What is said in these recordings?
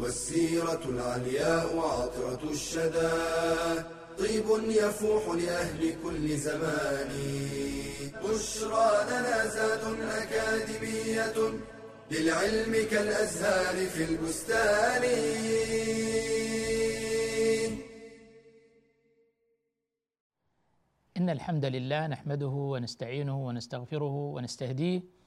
والسيرة العلياء عطرة الشدى. طيب يفوح لأهل كل زمان. بشرى لنا زاد أكاديمية للعلم كالأزهار في البستان. إن الحمد لله نحمده ونستعينه ونستغفره ونستهديه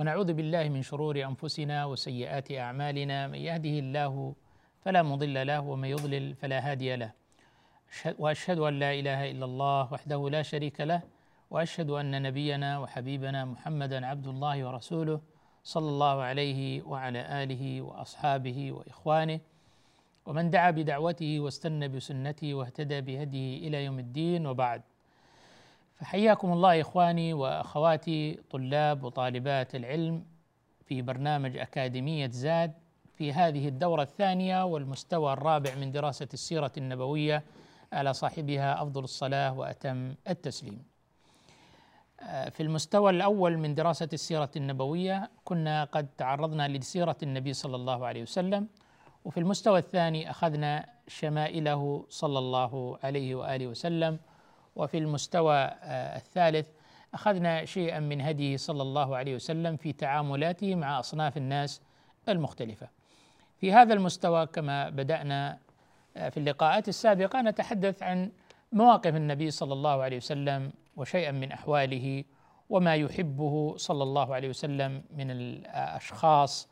ونعوذ بالله من شرور أنفسنا وسيئات أعمالنا. من يهده الله فلا مضل له ومن يضلل فلا هادي له. وأشهد أن لا إله إلا الله وحده لا شريك له وأشهد أن نبينا وحبيبنا محمدا عبد الله ورسوله صلى الله عليه وعلى آله وأصحابه وإخوانه. ومن دعا بدعوته واستنى بسنته واهتدى بهديه إلى يوم الدين. وبعد. فحياكم الله إخواني وأخواتي طلاب وطالبات العلم في برنامج أكاديمية زاد في هذه الدورة الثانية والمستوى الرابع من دراسة السيرة النبوية على صاحبها أفضل الصلاة وأتم التسليم. آه، في المستوى الأول من دراسة السيرة النبوية كنا قد تعرضنا لسيرة النبي صلى الله عليه وسلم وفي المستوى الثاني أخذنا شمائله صلى الله عليه وآله وسلم وفي المستوى آه، الثالث أخذنا شيئا من هديه صلى الله عليه وسلم في تعاملاته مع أصناف الناس المختلفة. في هذا المستوى كما بدأنا آه، في اللقاءات السابقة نتحدث عن مواقف النبي صلى الله عليه وسلم وشيئا من أحواله وما يحبه صلى الله عليه وسلم من الأشخاص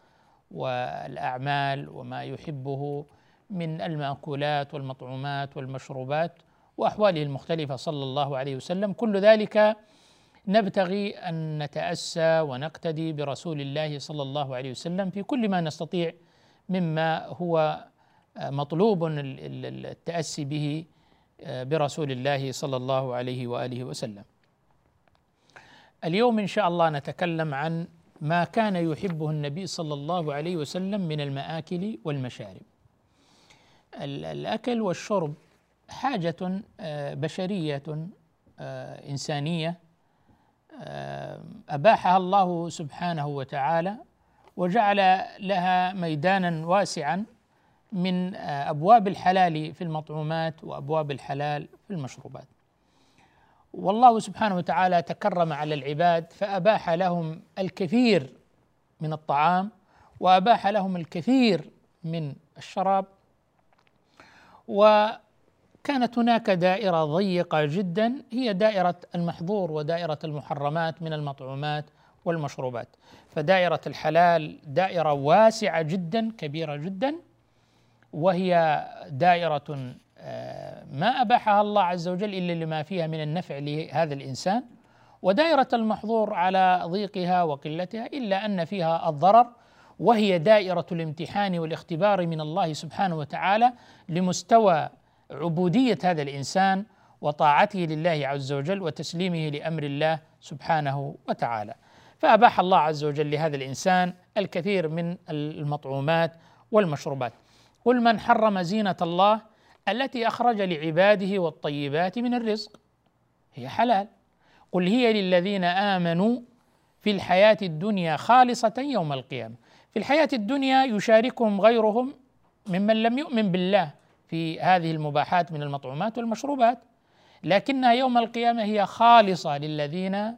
والأعمال وما يحبه من المأكولات والمطعومات والمشروبات وأحواله المختلفة صلى الله عليه وسلم كل ذلك نبتغي أن نتأسى ونقتدي برسول الله صلى الله عليه وسلم في كل ما نستطيع مما هو مطلوب ال- ال- التأسي به برسول الله صلى الله عليه وآله وسلم. اليوم إن شاء الله نتكلم عن ما كان يحبه النبي صلى الله عليه وسلم من المآكل والمشارب. ال- الأكل والشرب حاجة آه، بشرية آه، إنسانية آه، أباحها الله سبحانه وتعالى وجعل لها ميدانا واسعا من أبواب الحلال في المطعومات وأبواب الحلال في المشروبات. والله سبحانه وتعالى تكرم على العباد فأباح لهم الكثير من الطعام وأباح لهم الكثير من الشراب. وكانت هناك دائرة ضيقة جدا هي دائرة المحظور ودائرة المحرمات من المطعومات والمشروبات. فدائرة الحلال دائرة واسعة جدا كبيرة جدا وهي دائرة آه، ما أباحها الله عز وجل إلا لما فيها من النفع لهذا الإنسان. ودائرة المحظور على ضيقها وقلتها إلا أن فيها الضرر وهي دائرة الامتحان والاختبار من الله سبحانه وتعالى لمستوى عبودية هذا الإنسان وطاعته لله عز وجل وتسليمه لأمر الله سبحانه وتعالى. فأباح الله عز وجل لهذا الإنسان الكثير من المطعومات والمشروبات. قل من حرم زينة الله التي أخرج لعباده والطيبات من الرزق. هي حلال. قل هي للذين آمنوا في الحياة الدنيا خالصة يوم القيامة. في الحياة الدنيا يشاركهم غيرهم ممن لم يؤمن بالله. في هذه المباحات من المطعومات والمشروبات. لكنها يوم القيامة هي خالصة للذين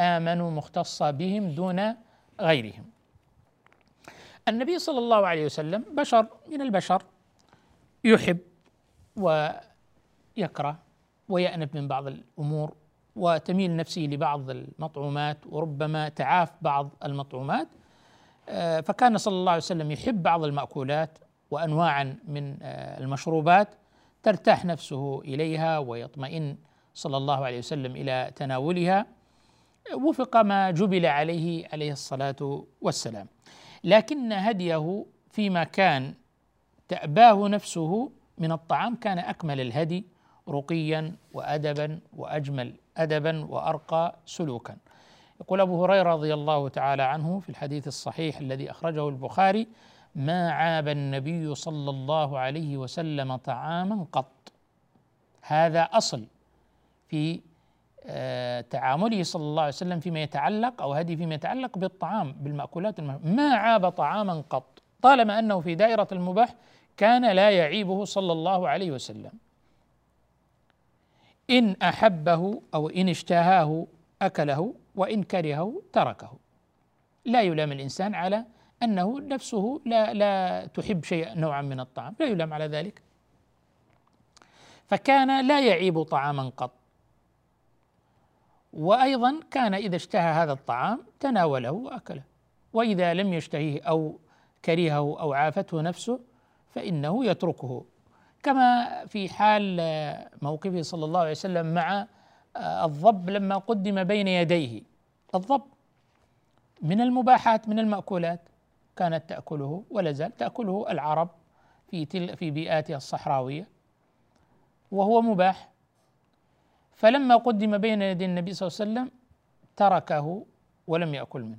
آمنوا مختصة بهم دون غيرهم. النبي صلى الله عليه وسلم بشر من البشر يحب ويكره ويأنف من بعض الأمور وتميل نفسه لبعض المطعومات وربما تعاف بعض المطعومات. آه، فكان صلى الله عليه وسلم يحب بعض المأكولات وأنواعا من آه، المشروبات ترتاح نفسه إليها ويطمئن صلى الله عليه وسلم إلى تناولها وفق ما جبل عليه عليه الصلاة والسلام. لكن هديه فيما كان تأباه نفسه من الطعام كان أكمل الهدي رقيا وأدبا وأجمل أدبا وأرقى سلوكا. يقول أبو هريرة رضي الله تعالى عنه في الحديث الصحيح الذي أخرجه البخاري ما عاب النبي صلى الله عليه وسلم طعاما قط. هذا أصل في آه، تعامله صلى الله عليه وسلم فيما يتعلق أو هدي فيما يتعلق بالطعام بالمأكولات ما عاب طعاما قط. طالما أنه في دائرة المباح كان لا يعيبه صلى الله عليه وسلم. إن أحبه أو إن اشتهاه أكله وإن كرهه تركه. لا يلام الإنسان على أنه نفسه لا لا تحب شيء نوعا من الطعام لا يلام على ذلك. فكان لا يعيب طعاما قط. وأيضا كان إذا اشتهى هذا الطعام تناوله وأكله. وإذا لم يشتهيه أو كرهه أو عافته نفسه فإنه يتركه. كما في حال موقفه صلى الله عليه وسلم مع الضب لما قدم بين يديه. الضب من المباحات من المأكولات. كانت تأكله ولا زال تأكله العرب في تل في بيئاتها الصحراوية وهو مباح. فلما قدم بين يدي النبي صلى الله عليه وسلم تركه ولم يأكل منه.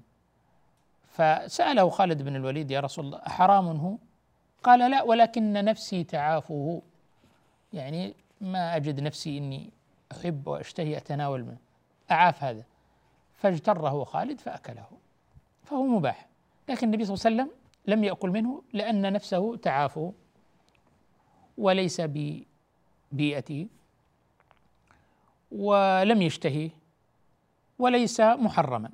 فسأله خالد بن الوليد يا رسول الله أحرام هو؟ قال لا ولكن نفسي تعافه. يعني ما أجد نفسي إني أحب وأشتهي أتناول منه. أعاف هذا. فاجتره خالد فأكله. فهو مباح. لكن النبي صلى الله عليه وسلم لم يأكل منه لأن نفسه تعافه وليس ببيئته ولم يشتهيه وليس محرما.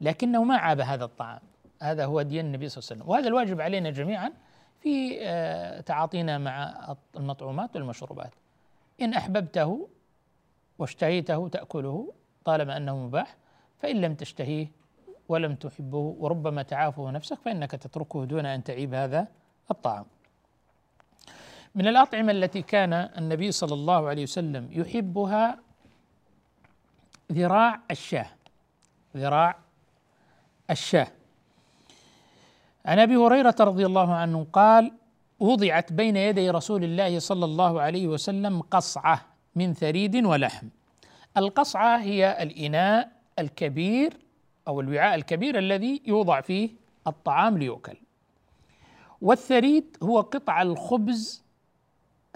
لكنه ما عاب هذا الطعام. هذا هو دين النبي صلى الله عليه وسلم. وهذا الواجب علينا جميعا في آه، تعاطينا مع المطعومات والمشروبات. إن أحببته واشتهيته تأكله طالما أنه مباح فإن لم تشتهيه ولم تحبه وربما تعافه نفسك فإنك تتركه دون أن تعيب هذا الطعام. من الأطعمة التي كان النبي صلى الله عليه وسلم يحبها ذراع الشاه. ذراع الشاه. عن أبي هريرة رضي الله عنه قال وضعت بين يدي رسول الله صلى الله عليه وسلم قصعة من ثريد ولحم. القصعة هي الإناء الكبير أو الوعاء الكبير الذي يوضع فيه الطعام ليؤكل. والثريد هو قطع الخبز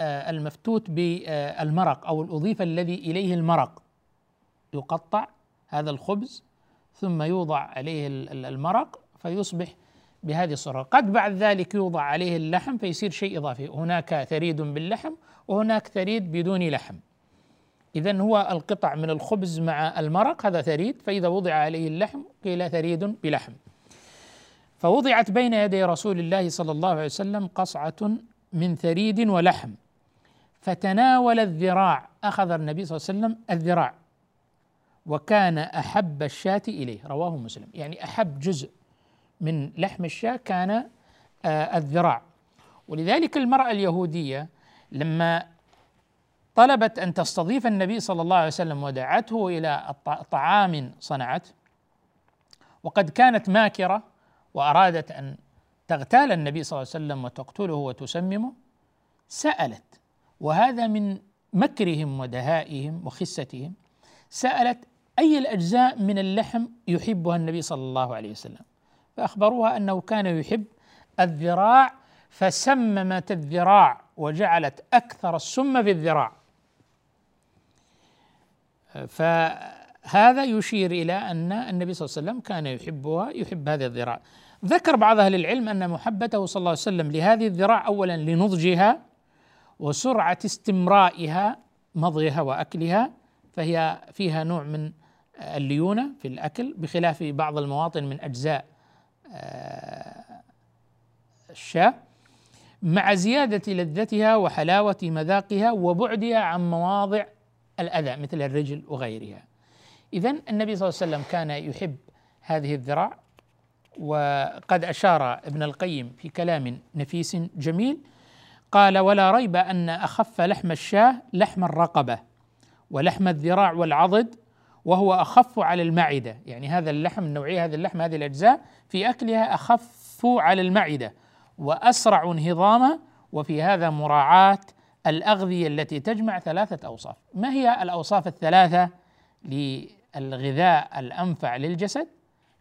آه، المفتوت بالمرق أو الأضيف الذي إليه المرق. يقطع هذا الخبز ثم يوضع عليه المرق فيصبح بهذه الصورة. قد بعد ذلك يوضع عليه اللحم فيصير شيء إضافي. هناك ثريد باللحم وهناك ثريد بدون لحم. إذا هو القطع من الخبز مع المرق هذا ثريد فإذا وضع عليه اللحم قيل ثريد بلحم. فوضعت بين يدي رسول الله صلى الله عليه وسلم قصعة من ثريد ولحم. فتناول الذراع أخذ النبي صلى الله عليه وسلم الذراع. وكان أحب الشاة إليه رواه مسلم. يعني أحب جزء من لحم الشاة كان آه، الذراع. ولذلك المرأة اليهودية لما طلبت أن تستضيف النبي صلى الله عليه وسلم ودعته إلى طعام صنعته وقد كانت ماكرة وأرادت أن تغتال النبي صلى الله عليه وسلم وتقتله وتسممه. سألت وهذا من مكرهم ودهائهم وخستهم. سألت أي الأجزاء من اللحم يحبها النبي صلى الله عليه وسلم؟ فأخبروها أنه كان يحب الذراع فسممت الذراع وجعلت أكثر السم في الذراع. فهذا يشير إلى أن النبي صلى الله عليه وسلم كان يحبها يحب هذه الذراع. ذكر بعض أهل العلم أن محبته صلى الله عليه وسلم لهذه الذراع أولا لنضجها وسرعة استمرائها مضغها وأكلها فهي فيها نوع من الليونة في الأكل بخلاف بعض المواطن من أجزاء الشاة. مع زيادة لذتها وحلاوة مذاقها وبعدها عن مواضع الأذى مثل الرجل وغيرها. إذا النبي صلى الله عليه وسلم كان يحب هذه الذراع وقد أشار ابن القيم في كلام نفيس جميل قال ولا ريب أن أخف لحم الشاة لحم الرقبة ولحم الذراع والعضد وهو أخف على المعدة. يعني هذا اللحم النوعية هذا اللحم هذه الأجزاء في أكلها أخف على المعدة وأسرع انهضاما وفي هذا مراعاة الأغذية التي تجمع ثلاثة أوصاف. ما هي الأوصاف الثلاثة للغذاء الأنفع للجسد؟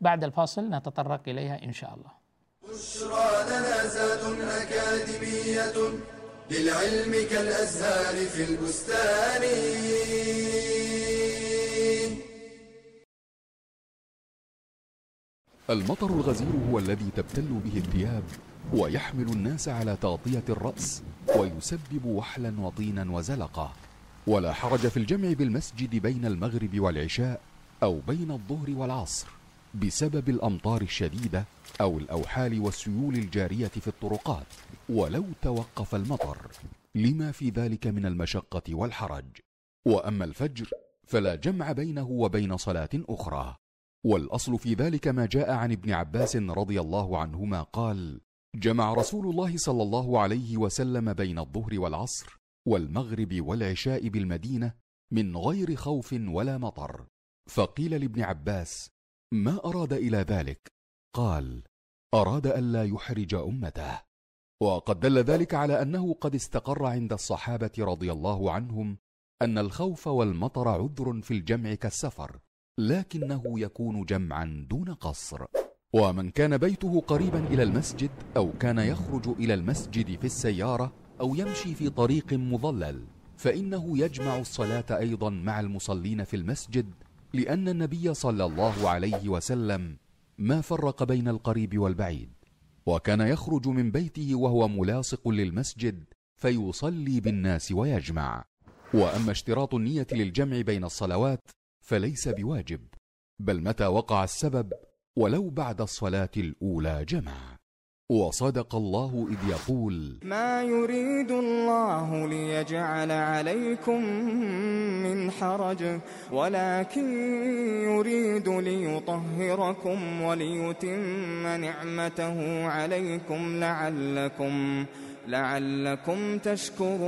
بعد الفاصل نتطرق إليها إن شاء الله. بشرى لنا زاد أكاديمية للعلم كالأزهار في البستان. المطر الغزير هو الذي تبتل به الثياب ويحمل الناس على تغطية الرأس ويسبب وحلا وطينا وزلقة ولا حرج في الجمع بالمسجد بين المغرب والعشاء أو بين الظهر والعصر بسبب الأمطار الشديدة أو الأوحال والسيول الجارية في الطرقات ولو توقف المطر. لما في ذلك من المشقة والحرج. وأما الفجر فلا جمع بينه وبين صلاة أخرى. والأصل في ذلك ما جاء عن ابن عباس رضي الله عنهما قال جمع رسول الله صلى الله عليه وسلم بين الظهر والعصر والمغرب والعشاء بالمدينة من غير خوف ولا مطر. فقيل لابن عباس ما أراد إلى ذلك؟ قال أراد الا يحرج أمته. وقد دل ذلك على أنه قد استقر عند الصحابة رضي الله عنهم أن الخوف والمطر عذر في الجمع كالسفر. لكنه يكون جمعا دون قصر. ومن كان بيته قريبا إلى المسجد أو كان يخرج إلى المسجد في السيارة أو يمشي في طريق مظلل فإنه يجمع الصلاة أيضا مع المصلين في المسجد لأن النبي صلى الله عليه وسلم ما فرق بين القريب والبعيد. وكان يخرج من بيته وهو ملاصق للمسجد فيصلي بالناس ويجمع. وأما اشتراط النية للجمع بين الصلوات فليس بواجب بل متى وقع السبب ولو بعد الصلاة الأولى جمع. وصدق الله إذ يقول ما يريد الله ليجعل عليكم من حرج ولكن يريد ليطهركم وليتم نعمته عليكم لعلكم لعلكم تشكرون.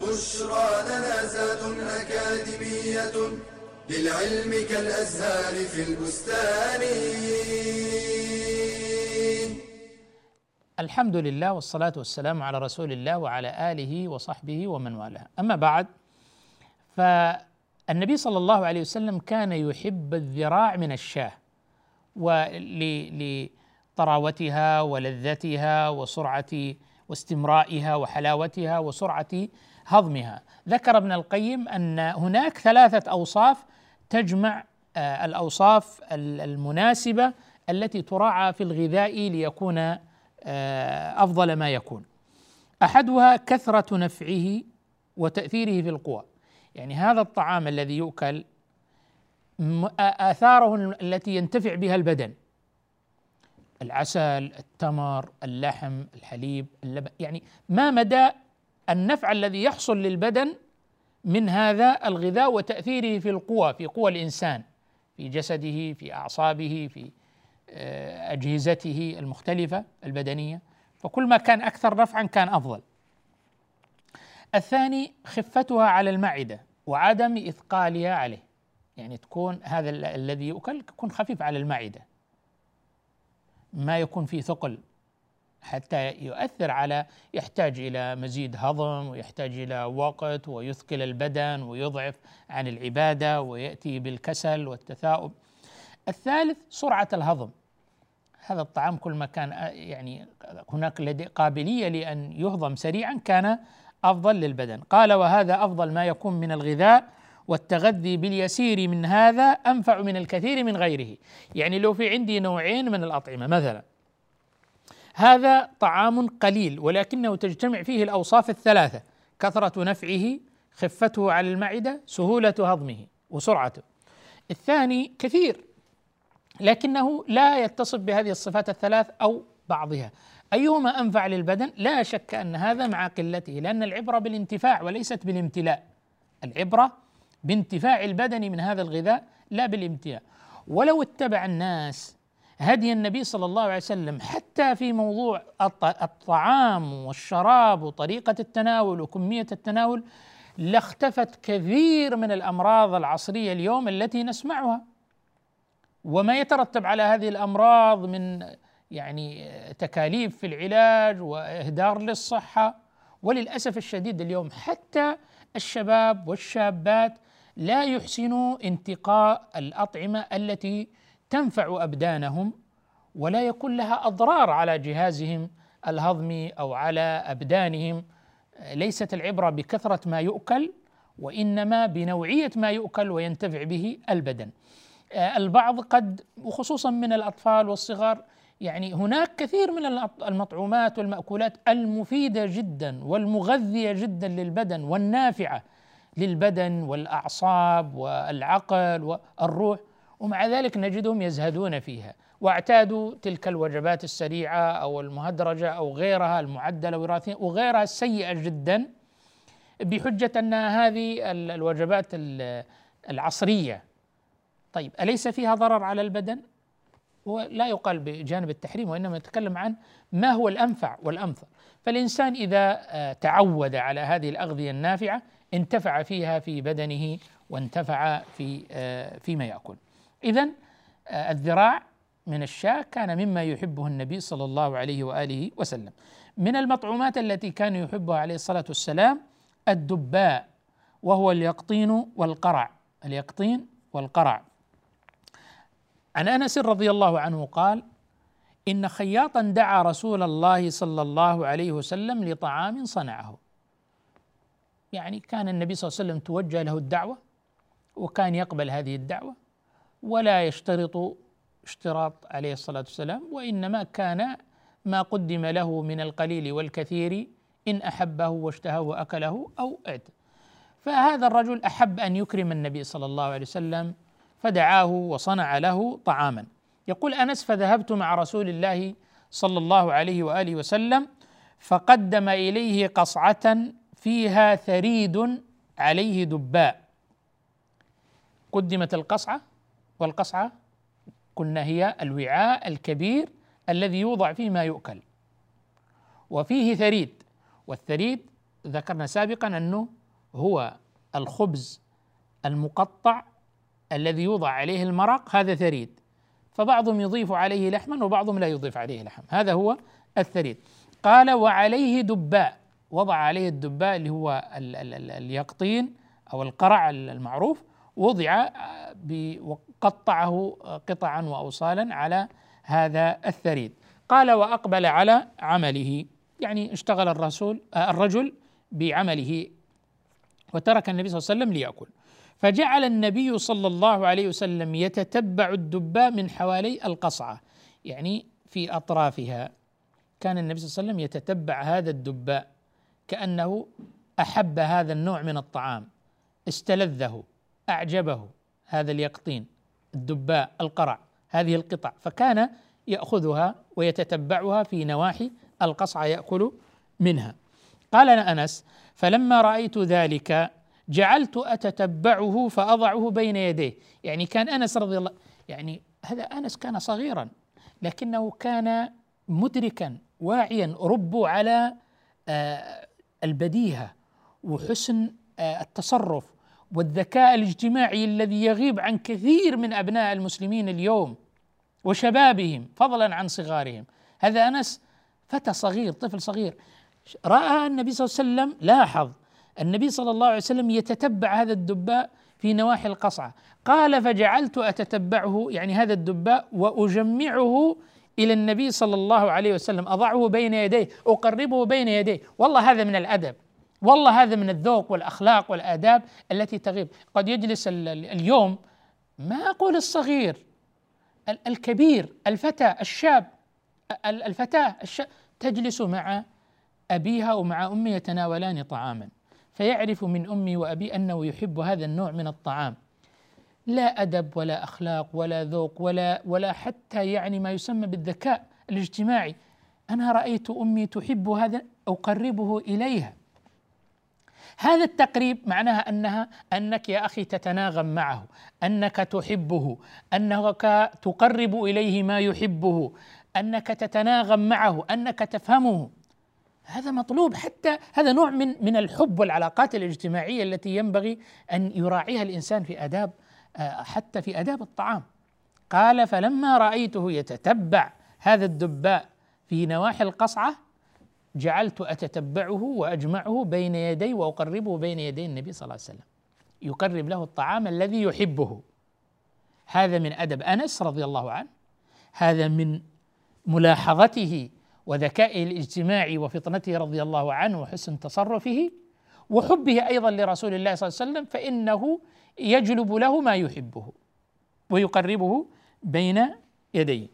بشرى لنا زاد أكاديمية للعلم كالأزهار في البستان. الحمد لله والصلاة والسلام على رسول الله وعلى آله وصحبه ومن والاه. أما بعد فالنبي صلى الله عليه وسلم كان يحب الذراع من الشاه ولطراوتها ولذتها وسرعة واستمرائها وحلاوتها وسرعة هضمها. ذكر ابن القيم أن هناك ثلاثة أوصاف تجمع آه، الأوصاف المناسبة التي تراعى في الغذاء ليكون آه، أفضل ما يكون. أحدها كثرة نفعه وتأثيره في القوى. يعني هذا الطعام الذي يؤكل آثاره التي ينتفع بها البدن. العسل التمر اللحم الحليب اللبن. يعني ما مدى النفع الذي يحصل للبدن من هذا الغذاء وتأثيره في القوى في قوى الإنسان في جسده في أعصابه في آه، أجهزته المختلفة البدنية. فكل ما كان أكثر نفعا كان أفضل. الثاني خفتها على المعدة وعدم إثقالها عليه. يعني تكون هذا الذي يؤكل يكون خفيف على المعدة. ما يكون فيه ثقل. حتى يؤثر على يحتاج إلى مزيد هضم ويحتاج إلى وقت ويثقل البدن ويضعف عن العبادة ويأتي بالكسل والتثاؤب. الثالث سرعة الهضم. هذا الطعام كل ما كان يعني هناك لدي قابلية لأن يهضم سريعا كان أفضل للبدن. قال وهذا أفضل ما يكون من الغذاء والتغذي باليسير من هذا أنفع من الكثير من غيره. يعني لو في عندي نوعين من الأطعمة مثلا هذا طعام قليل ولكنه تجتمع فيه الأوصاف الثلاثة كثرة نفعه خفته على المعدة سهولة هضمه وسرعته. الثاني كثير لكنه لا يتصف بهذه الصفات الثلاث أو بعضها. أيهما أنفع للبدن؟ لا شك أن هذا مع قلته لأن العبرة بالانتفاع وليست بالامتلاء. العبرة بانتفاع البدن من هذا الغذاء لا بالامتلاء ولو اتبع الناس هدي النبي صلى الله عليه وسلم حتى في موضوع الطعام والشراب وطريقة التناول وكمية التناول لاختفت كثير من الأمراض العصرية اليوم التي نسمعها. وما يترتب على هذه الأمراض من يعني تكاليف في العلاج وإهدار للصحة. وللأسف الشديد اليوم حتى الشباب والشابات لا يحسنوا انتقاء الأطعمة التي تنفع أبدانهم ولا يكون لها أضرار على جهازهم الهضمي أو على أبدانهم ليست العبرة بكثرة ما يؤكل وإنما بنوعية ما يؤكل وينتفع به البدن. البعض قد وخصوصا من الأطفال والصغار يعني هناك كثير من المطعومات والمأكولات المفيدة جدا والمغذية جدا للبدن والنافعة للبدن والأعصاب والعقل والروح ومع ذلك نجدهم يزهدون فيها. واعتادوا تلك الوجبات السريعة أو المهدرجة أو غيرها المعدلة وراثيا وغيرها السيئة جدا بحجة أن هذه الوجبات العصرية. طيب أليس فيها ضرر على البدن؟ هو لا يقال بجانب التحريم وإنما يتكلم عن ما هو الأنفع والأمثل فالإنسان إذا آه، تعود على هذه الأغذية النافعة انتفع فيها في بدنه وانتفع في آه، فيما يأكل. إذا آه، الذراع من الشاة كان مما يحبه النبي صلى الله عليه وآله وسلم. من المطعومات التي كان يحبها عليه الصلاة والسلام الدباء وهو اليقطين والقرع. اليقطين والقرع. عن أنس رضي الله عنه قال إن خياطا دعا رسول الله صلى الله عليه وسلم لطعام صنعه. يعني كان النبي صلى الله عليه وسلم توجه له الدعوة وكان يقبل هذه الدعوة. ولا يشترط اشتراط عليه الصلاة والسلام وإنما كان ما قدم له من القليل والكثير إن أحبه واشتهاه وأكله أو اعت فهذا الرجل أحب أن يكرم النبي صلى الله عليه وسلم فدعاه وصنع له طعاما. يقول أنس فذهبت مع رسول الله صلى الله عليه وآله وسلم فقدم إليه قصعة فيها ثريد عليه دباء. قدمت القصعة والقصعة قلنا هي الوعاء الكبير الذي يوضع فيه ما يؤكل. وفيه ثريد والثريد ذكرنا سابقا أنه هو الخبز المقطع الذي يوضع عليه المرق هذا ثريد. فبعضهم يضيف عليه لحما وبعضهم لا يضيف عليه لحم. هذا هو الثريد. قال وعليه دباء. وضع عليه الدباء اللي هو ال ال ال اليقطين أو القرع المعروف وضع وقطعه قطعا واوصالا على هذا الثريد. قال وأقبل على عمله. يعني اشتغل الرسول الرجل بعمله وترك النبي صلى الله عليه وسلم ليأكل. فجعل النبي صلى الله عليه وسلم يتتبع الدباء من حوالي القصعة يعني في أطرافها. كان النبي صلى الله عليه وسلم يتتبع هذا الدباء كأنه أحب هذا النوع من الطعام استلذه أعجبه هذا اليقطين. الدباء القرع هذه القطع. فكان يأخذها ويتتبعها في نواحي القصعة يأكل منها. قال أنس فلما رأيت ذلك جعلت أتتبعه فأضعه بين يديه. يعني كان أنس رضي الله يعني هذا أنس كان صغيرا لكنه كان مدركا واعيا ربوا على آه، البديهة وحسن آه، التصرف والذكاء الاجتماعي الذي يغيب عن كثير من أبناء المسلمين اليوم وشبابهم فضلا عن صغارهم. هذا أنس فتى صغير طفل صغير. رأى النبي صلى الله عليه وسلم لاحظ النبي صلى الله عليه وسلم يتتبع هذا الدباء في نواحي القصعة. قال فجعلت أتتبعه يعني هذا الدباء وأجمعه إلى النبي صلى الله عليه وسلم. أضعه بين يديه أقربه بين يديه. والله هذا من الأدب. والله هذا من الذوق والأخلاق والآداب التي تغيب. قد يجلس اليوم ما أقول الصغير الكبير الفتى الشاب الفتاة الشاب تجلس مع أبيها ومع أمه يتناولان طعاما. فيعرف من أمي وأبي أنه يحب هذا النوع من الطعام. لا أدب ولا أخلاق ولا ذوق ولا ولا حتى يعني ما يسمى بالذكاء الاجتماعي. أنا رأيت أمي تحب هذا أقربه إليها. هذا التقريب معناها انها أنك يا أخي تتناغم معه أنك تحبه أنك تقرب إليه ما يحبه أنك تتناغم معه أنك تفهمه. هذا مطلوب حتى هذا نوع من من الحب والعلاقات الاجتماعية التي ينبغي أن يراعيها الإنسان في آداب آه، حتى في آداب الطعام. قال فلما رأيته يتتبع هذا الدباء في نواحي القصعة جعلت أتتبعه وأجمعه بين يدي وأقربه بين يدي النبي صلى الله عليه وسلم. يقرب له الطعام الذي يحبه. هذا من أدب أنس رضي الله عنه. هذا من ملاحظته وذكائه الاجتماعي وفطنته رضي الله عنه وحسن تصرفه وحبه أيضا لرسول الله صلى الله عليه وسلم فإنه يجلب له ما يحبه ويقربه بين يديه.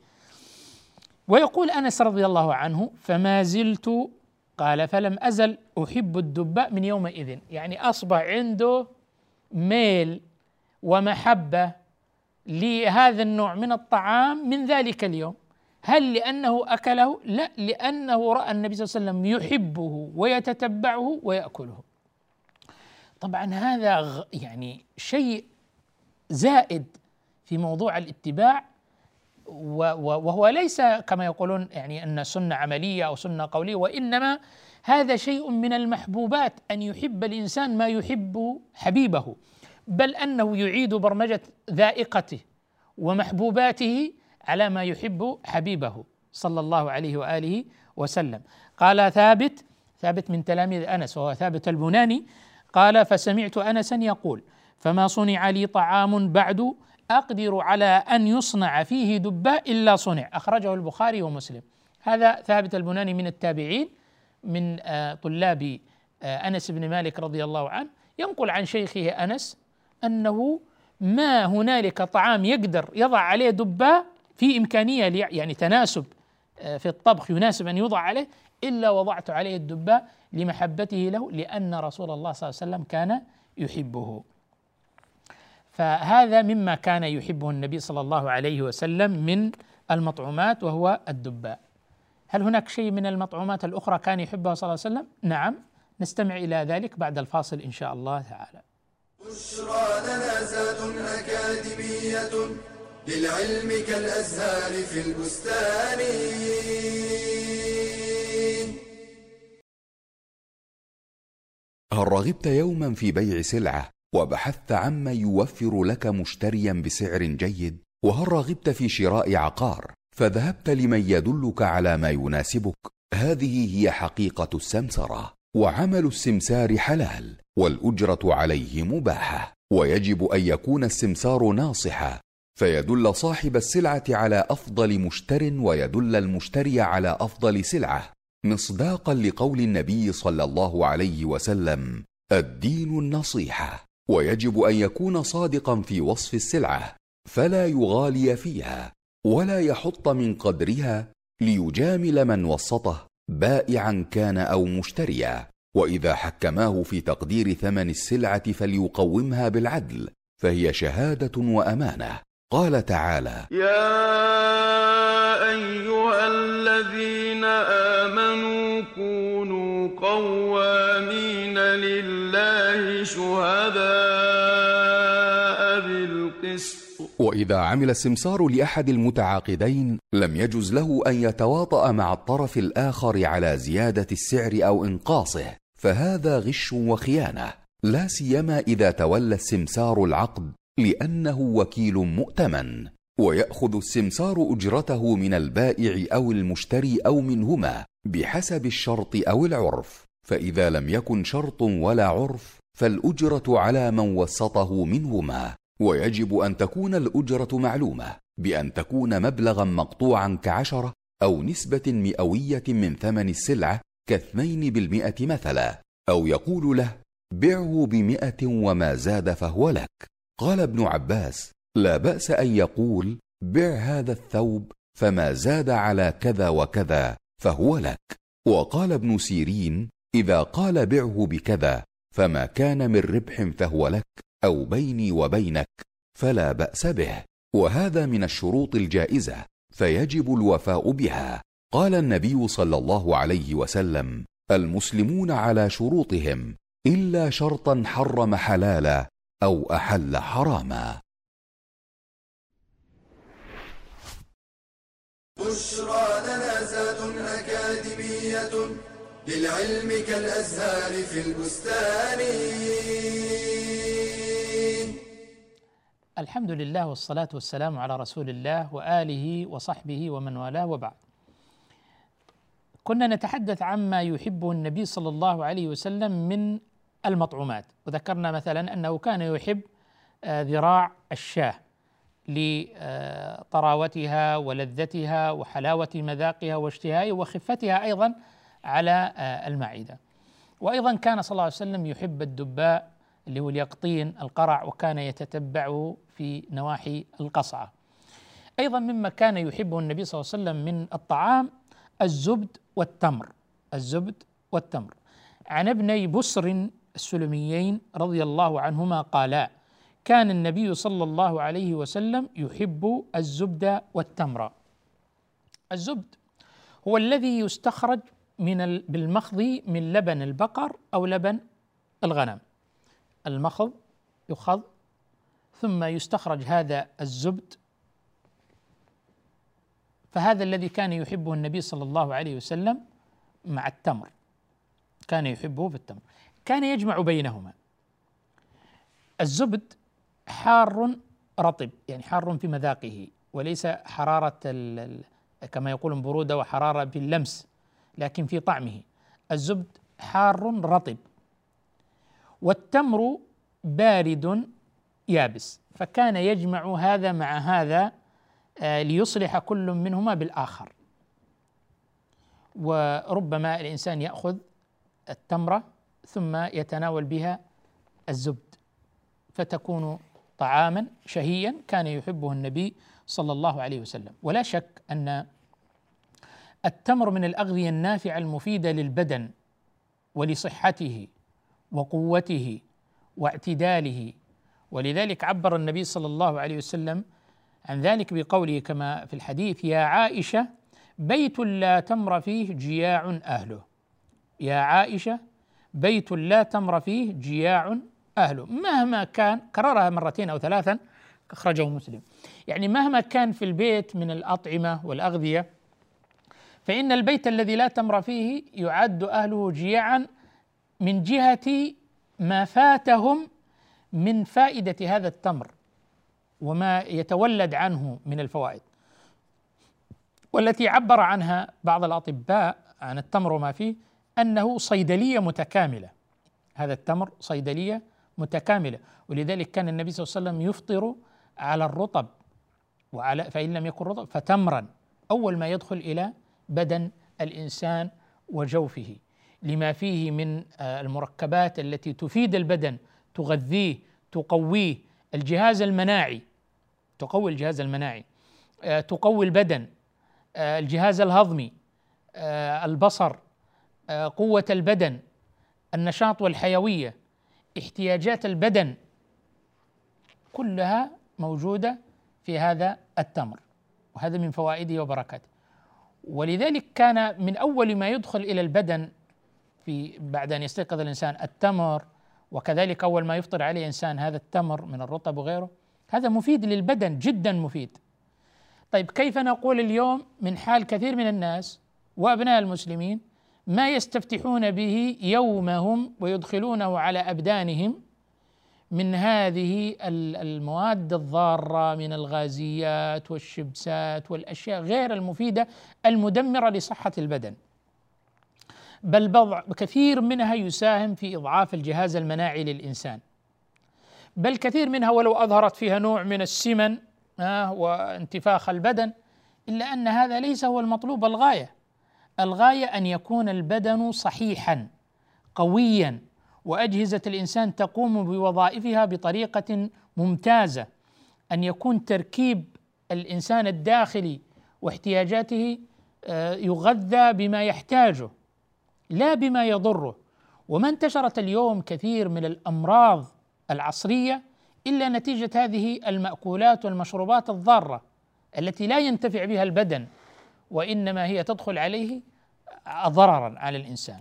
ويقول أنس رضي الله عنه فما زلت قال فلم أزل أحب الدباء من يومئذ. يعني أصبح عنده ميل ومحبة لهذا النوع من الطعام من ذلك اليوم. هل لأنه أكله؟ لا لأنه رأى النبي صلى الله عليه وسلم يحبه ويتتبعه ويأكله. طبعا هذا يعني شيء زائد في موضوع الاتباع وهو ليس كما يقولون يعني أن سنة عملية أو سنة قولية وإنما هذا شيء من المحبوبات أن يحب الإنسان ما يحب حبيبه بل أنه يعيد برمجة ذائقته ومحبوباته على ما يحب حبيبه صلى الله عليه وآله وسلم. قال ثابت ثابت من تلاميذ أنس وهو ثابت البناني قال فسمعت انسا يقول فما صنع لي طعام بعد أقدر على أن يصنع فيه دباء إلا صنع. أخرجه البخاري ومسلم. هذا ثابت البناني من التابعين من آه، طلاب آه، أنس بن مالك رضي الله عنه. ينقل عن شيخه أنس أنه ما هنالك طعام يقدر يضع عليه دباء في إمكانية يعني تناسب آه، في الطبخ يناسب أن يوضع عليه إلا وضعت عليه الدباء لمحبته له لأن رسول الله صلى الله عليه وسلم كان يحبه. فهذا مما كان يحبه النبي صلى الله عليه وسلم من المطعومات وهو الدباء. هل هناك شيء من المطعومات الأخرى كان يحبها صلى الله عليه وسلم؟ نعم نستمع إلى ذلك بعد الفاصل إن شاء الله تعالى. بشرى لنا أكاديمية للعلم كالأزهار في البستان. هل رغبت يوما في بيع سلعة؟ وبحثت عما يوفر لك مشتريا بسعر جيد وهل رغبت في شراء عقار فذهبت لمن يدلك على ما يناسبك. هذه هي حقيقة السمسرة وعمل السمسار حلال والأجرة عليه مباحة. ويجب أن يكون السمسار ناصحا فيدل صاحب السلعة على أفضل مشتر ويدل المشتري على أفضل سلعة. مصداقا لقول النبي صلى الله عليه وسلم الدين النصيحة. ويجب أن يكون صادقا في وصف السلعة فلا يغالي فيها ولا يحط من قدرها ليجامل من وسطه بائعا كان أو مشتريا. وإذا حكماه في تقدير ثمن السلعة فليقومها بالعدل فهي شهادة وأمانة. قال تعالى يا أيها الذين آمنوا كونوا قوامين شهداء بالقسط. وإذا عمل السمسار لأحد المتعاقدين لم يجز له أن يتواطأ مع الطرف الآخر على زيادة السعر أو إنقاصه. فهذا غش وخيانة. لا سيما إذا تولى السمسار العقد لأنه وكيل مؤتمن. ويأخذ السمسار أجرته من البائع أو المشتري أو منهما بحسب الشرط أو العرف. فإذا لم يكن شرط ولا عرف فالأجرة على من وسطه منهما ويجب أن تكون الأجرة معلومة بأن تكون مبلغا مقطوعا كعشرة أو نسبة مئوية من ثمن السلعة كاثنين بالمئة مثلا أو يقول له بعه بمئة وما زاد فهو لك. قال ابن عباس لا بأس أن يقول بع هذا الثوب فما زاد على كذا وكذا فهو لك. وقال ابن سيرين إذا قال بعه بكذا فما كان من ربح فهو لك أو بيني وبينك فلا بأس به. وهذا من الشروط الجائزة فيجب الوفاء بها. قال النبي صلى الله عليه وسلم المسلمون على شروطهم إلا شرطا حرم حلالا أو أحل حراما. بشرى لنا زاد أكاديمية للعلم كالأزهار في البستان الحمد لله والصلاة والسلام على رسول الله وآله وصحبه ومن والاه وبعد. كنا نتحدث عما يحبه النبي صلى الله عليه وسلم من المطعومات، وذكرنا مثلا أنه كان يحب آه، ذراع الشاه لطراوتها ولذتها وحلاوة مذاقها واشتهائها وخفتها أيضا على آه، المعدة. وأيضا كان صلى الله عليه وسلم يحب الدباء اللي هو اليقطين القرع وكان يتتبعه في نواحي القصعة. أيضا مما كان يحبه النبي صلى الله عليه وسلم من الطعام الزبد والتمر. الزبد والتمر. عن ابني بسر السلميين رضي الله عنهما قالا كان النبي صلى الله عليه وسلم يحب الزبد والتمر. الزبد هو الذي يستخرج من بالمخض من لبن البقر أو لبن الغنم. المخض يخض ثم يستخرج هذا الزبد. فهذا الذي كان يحبه النبي صلى الله عليه وسلم مع التمر. كان يحبه في التمر. كان يجمع بينهما. الزبد حار رطب يعني حار في مذاقه وليس حرارة كما يقولون برودة وحرارة باللمس. لكن في طعمه. الزبد حار رطب. والتمر بارد يابس. فكان يجمع هذا مع هذا آه، ليصلح كل منهما بالآخر. وربما الإنسان يأخذ التمره ثم يتناول بها الزبد. فتكون طعاما شهيا كان يحبه النبي صلى الله عليه وسلم. ولا شك أن التمر من الأغذية النافعة المفيدة للبدن ولصحته وقوته واعتداله. ولذلك عبر النبي صلى الله عليه وسلم عن ذلك بقوله كما في الحديث يا عائشة بيت لا تمر فيه جياع أهله. يا عائشة بيت لا تمر فيه جياع أهله. مهما كان كررها مرتين أو ثلاثا أخرجه مسلم. يعني مهما كان في البيت من الأطعمة والأغذية فإن البيت الذي لا تمر فيه يعد أهله جياعا من جهة ما فاتهم من فائدة هذا التمر وما يتولد عنه من الفوائد. والتي عبر عنها بعض الأطباء عن التمر وما فيه أنه صيدلية متكاملة. هذا التمر صيدلية متكاملة. ولذلك كان النبي صلى الله عليه وسلم يفطر على الرطب. وعلى فإن لم يكن رطب فتمرا. أول ما يدخل إلى بدن الإنسان وجوفه. لما فيه من آه، المركبات التي تفيد البدن تغذيه تقويه الجهاز المناعي تقوي الجهاز المناعي آه، تقوي البدن آه، الجهاز الهضمي البصر قوة البدن النشاط والحيوية احتياجات البدن كلها موجودة في هذا التمر. وهذا من فوائده وبركاته. ولذلك كان من أول ما يدخل إلى البدن في بعد أن يستيقظ الإنسان التمر وكذلك أول ما يفطر عليه إنسان هذا التمر من الرطب وغيره. هذا مفيد للبدن جدا مفيد. طيب كيف نقول اليوم من حال كثير من الناس وأبناء المسلمين ما يستفتحون به يومهم ويدخلونه على أبدانهم من هذه المواد الضارة من الغازيات والشبسات والأشياء غير المفيدة المدمرة لصحة البدن. بل بضع كثير منها يساهم في إضعاف الجهاز المناعي للإنسان بل كثير منها ولو أظهرت فيها نوع من السمن آه وانتفاخ البدن إلا أن هذا ليس هو المطلوب الغاية الغاية أن يكون البدن صحيحا قويا وأجهزة الإنسان تقوم بوظائفها بطريقة ممتازة. أن يكون تركيب الإنسان الداخلي واحتياجاته آه، يغذى بما يحتاجه لا بما يضره. وما انتشرت اليوم كثير من الأمراض العصرية إلا نتيجة هذه المأكولات والمشروبات الضارة التي لا ينتفع بها البدن وإنما هي تدخل عليه ضررا على الإنسان.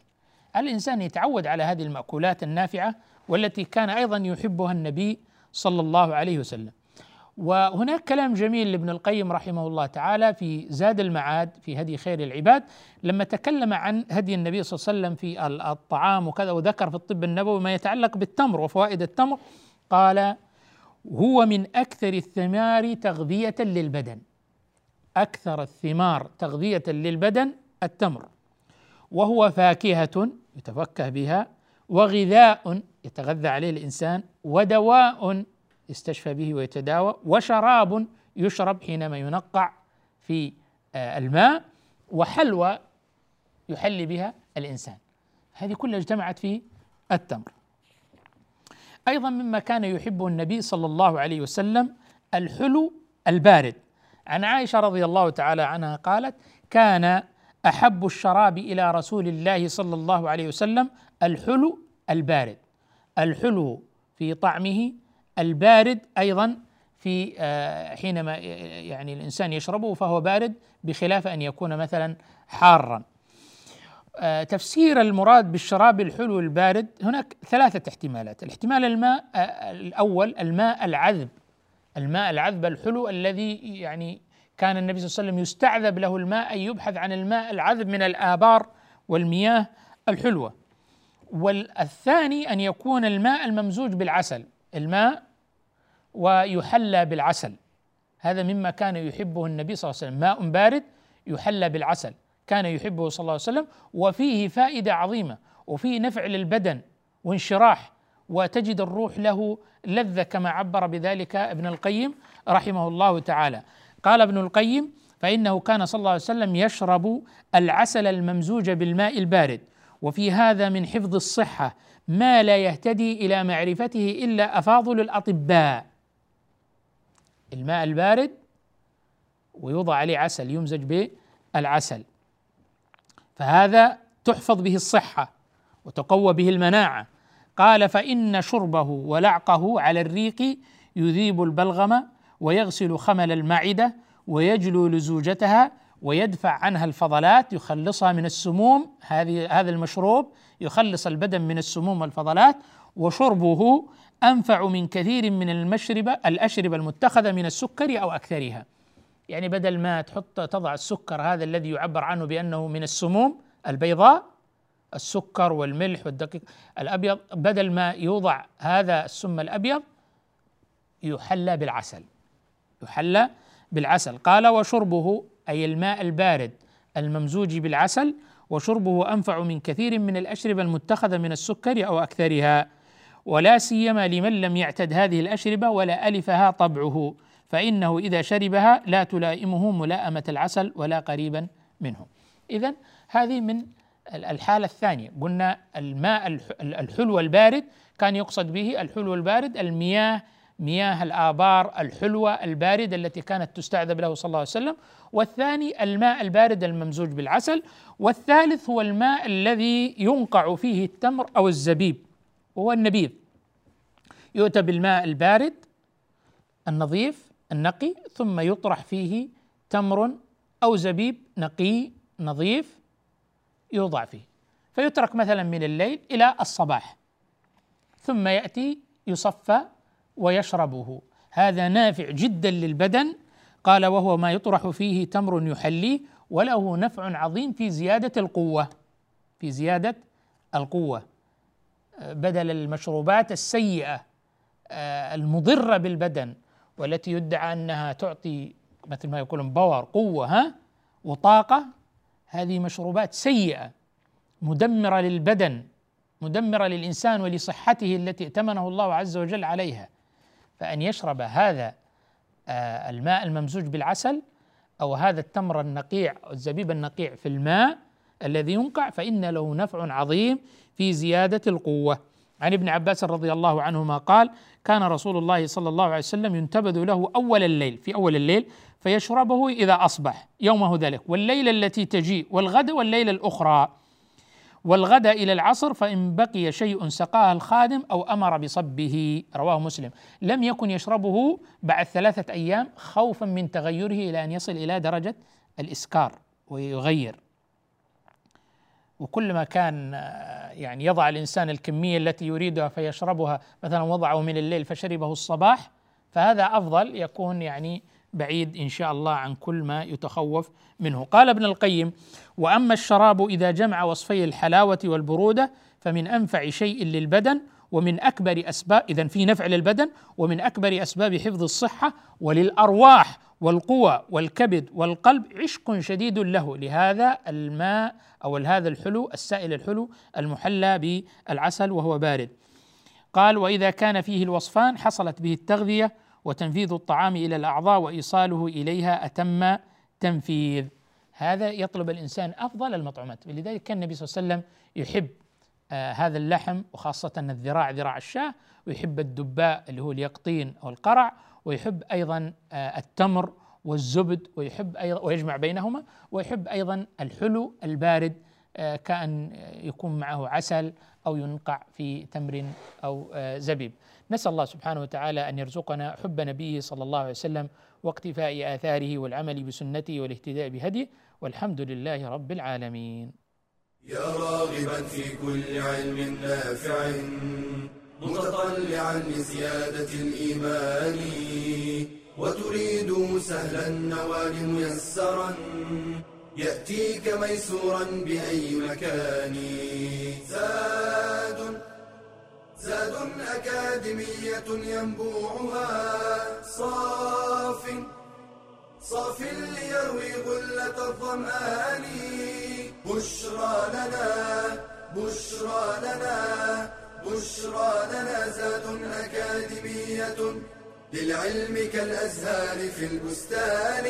الإنسان يتعود على هذه المأكولات النافعة والتي كان أيضا يحبها النبي صلى الله عليه وسلم. وهناك كلام جميل لابن القيم رحمه الله تعالى في زاد المعاد في هدي خير العباد لما تكلم عن هدي النبي صلى الله عليه وسلم في الطعام وكذا وذكر في الطب النبوي ما يتعلق بالتمر وفوائد التمر قال هو من أكثر الثمار تغذية للبدن. أكثر الثمار تغذية للبدن التمر. وهو فاكهة يتفكه بها وغذاء يتغذى عليه الإنسان ودواء يستشفى به ويتداوى وشراب يشرب حينما ينقع في آه، الماء وحلوى يحلي بها الإنسان. هذه كلها اجتمعت في التمر. أيضا مما كان يحبه النبي صلى الله عليه وسلم الحلو البارد. عن عائشة رضي الله تعالى عنها قالت كان أحب الشراب إلى رسول الله صلى الله عليه وسلم الحلو البارد. الحلو في طعمه البارد أيضا في آه، حينما يعني الإنسان يشربه فهو بارد بخلاف أن يكون مثلا حارا. آه، تفسير المراد بالشراب الحلو البارد هناك ثلاثة احتمالات. الاحتمال الماء آه، الأول الماء العذب. الماء العذب الحلو الذي يعني كان النبي صلى الله عليه وسلم يستعذب له الماء أن يبحث عن الماء العذب من الآبار والمياه الحلوة. والثاني أن يكون الماء الممزوج بالعسل الماء ويحلى بالعسل. هذا مما كان يحبه النبي صلى الله عليه وسلم. ماء بارد يحلى بالعسل كان يحبه صلى الله عليه وسلم. وفيه فائدة عظيمة وفيه نفع للبدن وانشراح وتجد الروح له لذة كما عبر بذلك ابن القيم رحمه الله تعالى. قال ابن القيم فإنه كان صلى الله عليه وسلم يشرب العسل الممزوج بالماء البارد وفي هذا من حفظ الصحة ما لا يهتدي إلى معرفته إلا أفاضل الأطباء. الماء البارد ويوضع عليه عسل يمزج بالعسل. فهذا تحفظ به الصحة وتقوى به المناعة. قال فإن شربه ولعقه على الريق يذيب البلغم ويغسل خمل المعدة ويجلو لزوجتها ويدفع عنها الفضلات يخلصها من السموم هذه هذا المشروب يخلص البدن من السموم والفضلات وشربه أنفع من كثير من المشربه الأشربة المتخذة من السكر أو أكثرها. يعني بدل ما تحط تضع السكر هذا الذي يعبر عنه بأنه من السموم البيضاء السكر والملح والدقيق الأبيض بدل ما يوضع هذا السم الأبيض يحلى بالعسل. يحلى بالعسل. قال وشربه أي الماء البارد الممزوج بالعسل وشربه أنفع من كثير من الأشربة المتخذة من السكر أو أكثرها ولا سيما لمن لم يعتد هذه الأشربة ولا ألفها طبعه فإنه إذا شربها لا تلائمه ملاءمة العسل ولا قريبا منه. إذا هذه من الحالة الثانية. قلنا الماء الحلو البارد كان يقصد به الحلو البارد المياه مياه الآبار الحلوة الباردة التي كانت تستعذب له صلى الله عليه وسلم والثاني الماء البارد الممزوج بالعسل والثالث هو الماء الذي ينقع فيه التمر أو الزبيب وهو النبيذ. يؤتى بالماء البارد النظيف النقي ثم يطرح فيه تمر أو زبيب نقي نظيف يوضع فيه. فيترك مثلا من الليل إلى الصباح ثم يأتي يصفى ويشربه. هذا نافع جدا للبدن. قال وهو ما يطرح فيه تمر يحليه وله نفع عظيم في زيادة القوة في زيادة القوة. بدل المشروبات السيئة آه، المضرة بالبدن والتي يدعى أنها تعطي مثل ما يقولون باور قوة ها وطاقة هذه مشروبات سيئة مدمرة للبدن مدمرة للإنسان ولصحته التي ائتمنه الله عز وجل عليها. فأن يشرب هذا آه، الماء الممزوج بالعسل أو هذا التمر النقيع الزبيب النقيع في الماء الذي ينقع فإن له نفع عظيم في زيادة القوة. عن ابن عباس رضي الله عنهما قال كان رسول الله صلى الله عليه وسلم ينتبذ له أول الليل في أول الليل فيشربه إذا أصبح يومه ذلك. والليلة التي تجيء والغد والليلة الأخرى. والغد إلى العصر فإن بقي شيء سقاه الخادم أو أمر بصبه. رواه مسلم. لم يكن يشربه بعد ثلاثة أيام خوفا من تغيره إلى أن يصل إلى درجة الإسكار ويغير. وكلما كان آه، يعني يضع الإنسان الكمية التي يريدها فيشربها مثلا وضعه من الليل فشربه الصباح فهذا أفضل يكون يعني بعيد إن شاء الله عن كل ما يتخوف منه قال ابن القيم وأما الشراب إذا جمع وصفي الحلاوة والبرودة فمن أنفع شيء للبدن ومن أكبر أسباب إذا في نفع للبدن ومن أكبر أسباب حفظ الصحة وللأرواح والقوى والكبد والقلب عشق شديد له لهذا الماء أو هذا الحلو السائل الحلو المحلى بالعسل وهو بارد. قال وإذا كان فيه الوصفان حصلت به التغذية وتنفيذ الطعام إلى الأعضاء وإيصاله إليها أتم تنفيذ. هذا يطلب الإنسان أفضل المطعومات ولذلك كان النبي صلى الله عليه وسلم يحب آه هذا اللحم وخاصة الذراع ذراع الشاة ويحب الدباء اللي هو اليقطين أو القرع ويحب أيضا آه التمر والزبد ويحب أيضا ويجمع بينهما ويحب أيضا الحلو البارد آه كأن يكون معه عسل أو ينقع في تمر أو آه زبيب نسأل الله سبحانه وتعالى أن يرزقنا حب نبيه صلى الله عليه وسلم واقتفاء آثاره والعمل بسنته والاهتداء بهديه والحمد لله رب العالمين. يا راغبا في كل علم نافع متطلعا لزيادة الإيمان وتريد سهلا النوال ميسرا يأتيك ميسورا بأي مكان. زاد زاد أكاديمية ينبوعها. صاف صاف ليروي غلة الظمآن. بشرى لنا بشرى لنا بشرى لنا زاد أكاديمية للعلم كالأزهار في البستان.